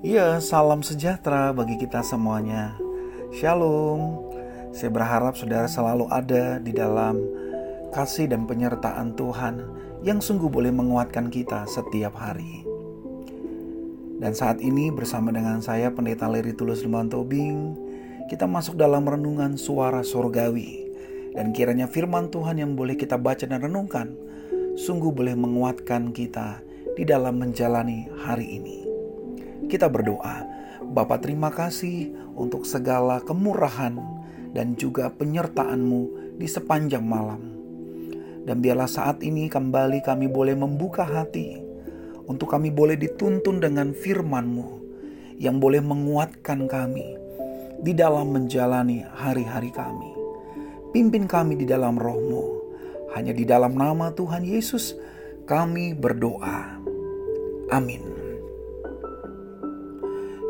Ya, salam sejahtera bagi kita semuanya. Shalom. Saya berharap saudara selalu ada di dalam kasih dan penyertaan Tuhan yang sungguh boleh menguatkan kita setiap hari. Dan saat ini bersama dengan saya Pendeta Leri Tulus Lemban Tobing, kita masuk dalam renungan suara sorgawi. Dan kiranya firman Tuhan yang boleh kita baca dan renungkan sungguh boleh menguatkan kita di dalam menjalani hari ini. Kita berdoa, Bapa terima kasih untuk segala kemurahan dan juga penyertaan-Mu di sepanjang malam. Dan biarlah saat ini kembali kami boleh membuka hati untuk kami boleh dituntun dengan firman-Mu yang boleh menguatkan kami di dalam menjalani hari-hari kami. Pimpin kami di dalam roh-Mu. Hanya di dalam nama Tuhan Yesus kami berdoa. Amin.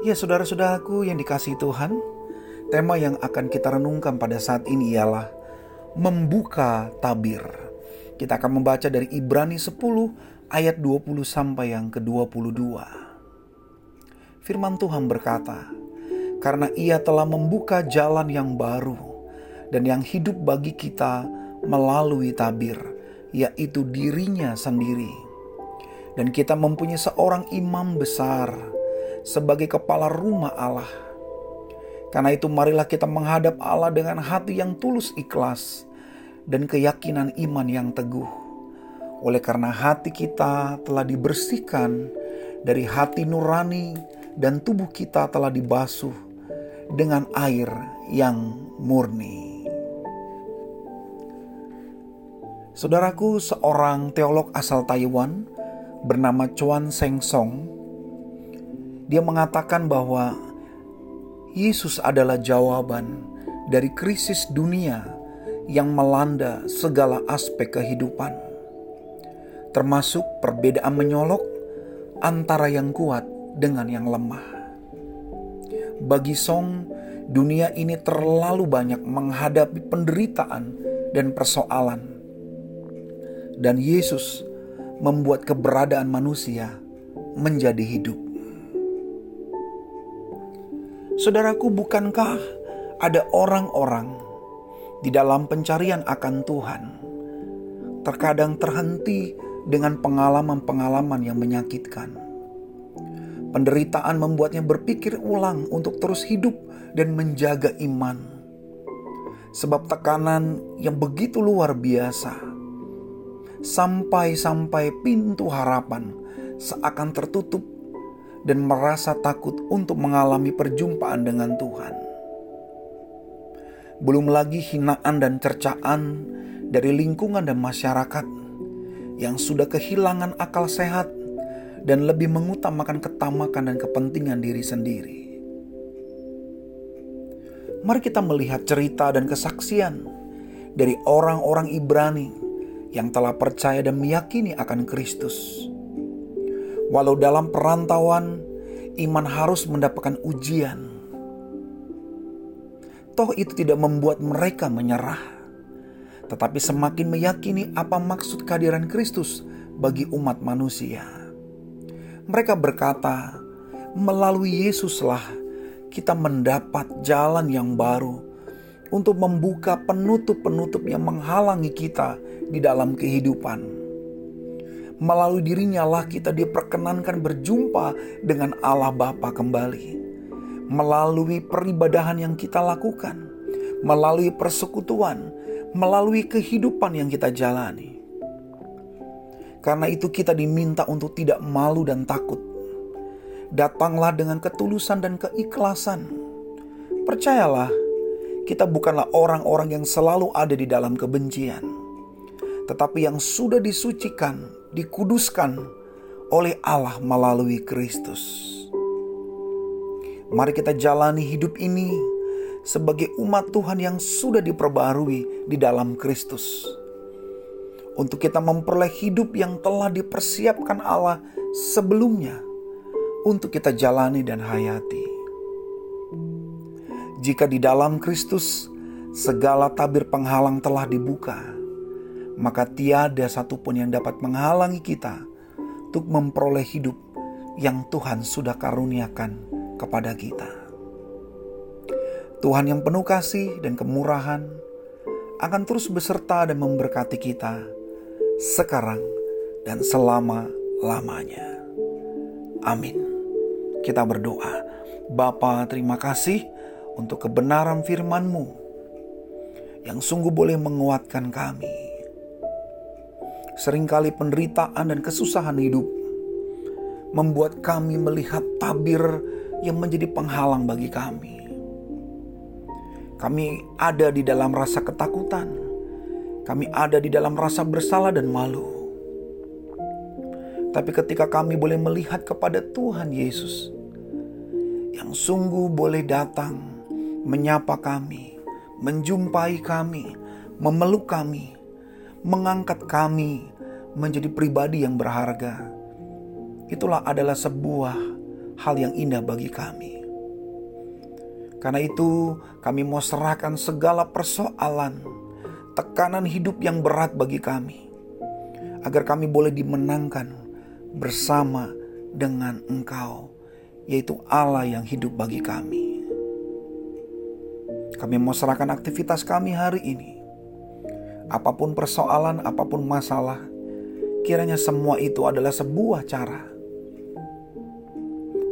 Ya saudara-saudaraku yang dikasih Tuhan, tema yang akan kita renungkan pada saat ini ialah membuka tabir. Kita akan membaca dari Ibrani 10 ayat 20 sampai yang ke-22. Firman Tuhan berkata, "Karena Ia telah membuka jalan yang baru dan yang hidup bagi kita melalui tabir, yaitu dirinya sendiri." Dan kita mempunyai seorang imam besar sebagai kepala rumah Allah. Karena itu marilah kita menghadap Allah dengan hati yang tulus ikhlas dan keyakinan iman yang teguh. Oleh karena hati kita telah dibersihkan dari hati nurani dan tubuh kita telah dibasuh dengan air yang murni. Saudaraku, seorang teolog asal Taiwan bernama Chuan Seng Song dia mengatakan bahwa Yesus adalah jawaban dari krisis dunia yang melanda segala aspek kehidupan, termasuk perbedaan menyolok antara yang kuat dengan yang lemah. Bagi Song, dunia ini terlalu banyak menghadapi penderitaan dan persoalan, dan Yesus membuat keberadaan manusia menjadi hidup. Saudaraku, bukankah ada orang-orang di dalam pencarian akan Tuhan terkadang terhenti dengan pengalaman-pengalaman yang menyakitkan? Penderitaan membuatnya berpikir ulang untuk terus hidup dan menjaga iman. Sebab tekanan yang begitu luar biasa sampai-sampai pintu harapan seakan tertutup dan merasa takut untuk mengalami perjumpaan dengan Tuhan. Belum lagi hinaan dan cercaan dari lingkungan dan masyarakat yang sudah kehilangan akal sehat dan lebih mengutamakan ketamakan dan kepentingan diri sendiri. Mari kita melihat cerita dan kesaksian dari orang-orang Ibrani yang telah percaya dan meyakini akan Kristus Walau dalam perantauan, iman harus mendapatkan ujian. Toh itu tidak membuat mereka menyerah, tetapi semakin meyakini apa maksud kehadiran Kristus bagi umat manusia. Mereka berkata, melalui Yesuslah kita mendapat jalan yang baru untuk membuka penutup-penutup yang menghalangi kita di dalam kehidupan melalui dirinya lah kita diperkenankan berjumpa dengan Allah Bapa kembali. Melalui peribadahan yang kita lakukan, melalui persekutuan, melalui kehidupan yang kita jalani. Karena itu kita diminta untuk tidak malu dan takut. Datanglah dengan ketulusan dan keikhlasan. Percayalah, kita bukanlah orang-orang yang selalu ada di dalam kebencian, tetapi yang sudah disucikan dikuduskan oleh Allah melalui Kristus. Mari kita jalani hidup ini sebagai umat Tuhan yang sudah diperbarui di dalam Kristus. Untuk kita memperoleh hidup yang telah dipersiapkan Allah sebelumnya untuk kita jalani dan hayati. Jika di dalam Kristus segala tabir penghalang telah dibuka, maka tiada satupun yang dapat menghalangi kita untuk memperoleh hidup yang Tuhan sudah karuniakan kepada kita. Tuhan yang penuh kasih dan kemurahan akan terus beserta dan memberkati kita sekarang dan selama-lamanya. Amin. Kita berdoa. Bapa, terima kasih untuk kebenaran firman-Mu yang sungguh boleh menguatkan kami. Seringkali penderitaan dan kesusahan hidup membuat kami melihat tabir yang menjadi penghalang bagi kami. Kami ada di dalam rasa ketakutan. Kami ada di dalam rasa bersalah dan malu. Tapi ketika kami boleh melihat kepada Tuhan Yesus yang sungguh boleh datang menyapa kami, menjumpai kami, memeluk kami, mengangkat kami menjadi pribadi yang berharga. Itulah adalah sebuah hal yang indah bagi kami. Karena itu, kami mau serahkan segala persoalan, tekanan hidup yang berat bagi kami, agar kami boleh dimenangkan bersama dengan Engkau, yaitu Allah yang hidup bagi kami. Kami mau serahkan aktivitas kami hari ini. Apa pun persoalan, apa pun masalah, kiranya semua itu adalah sebuah cara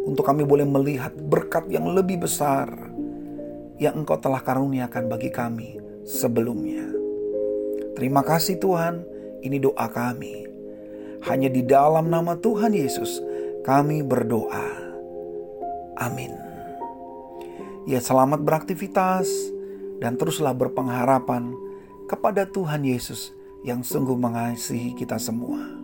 untuk kami boleh melihat berkat yang lebih besar yang Engkau telah karuniakan bagi kami sebelumnya. Terima kasih Tuhan, ini doa kami. Hanya di dalam nama Tuhan Yesus kami berdoa. Amin. Ya selamat beraktivitas dan teruslah berpengharapan kepada Tuhan Yesus yang sungguh mengasihi kita semua.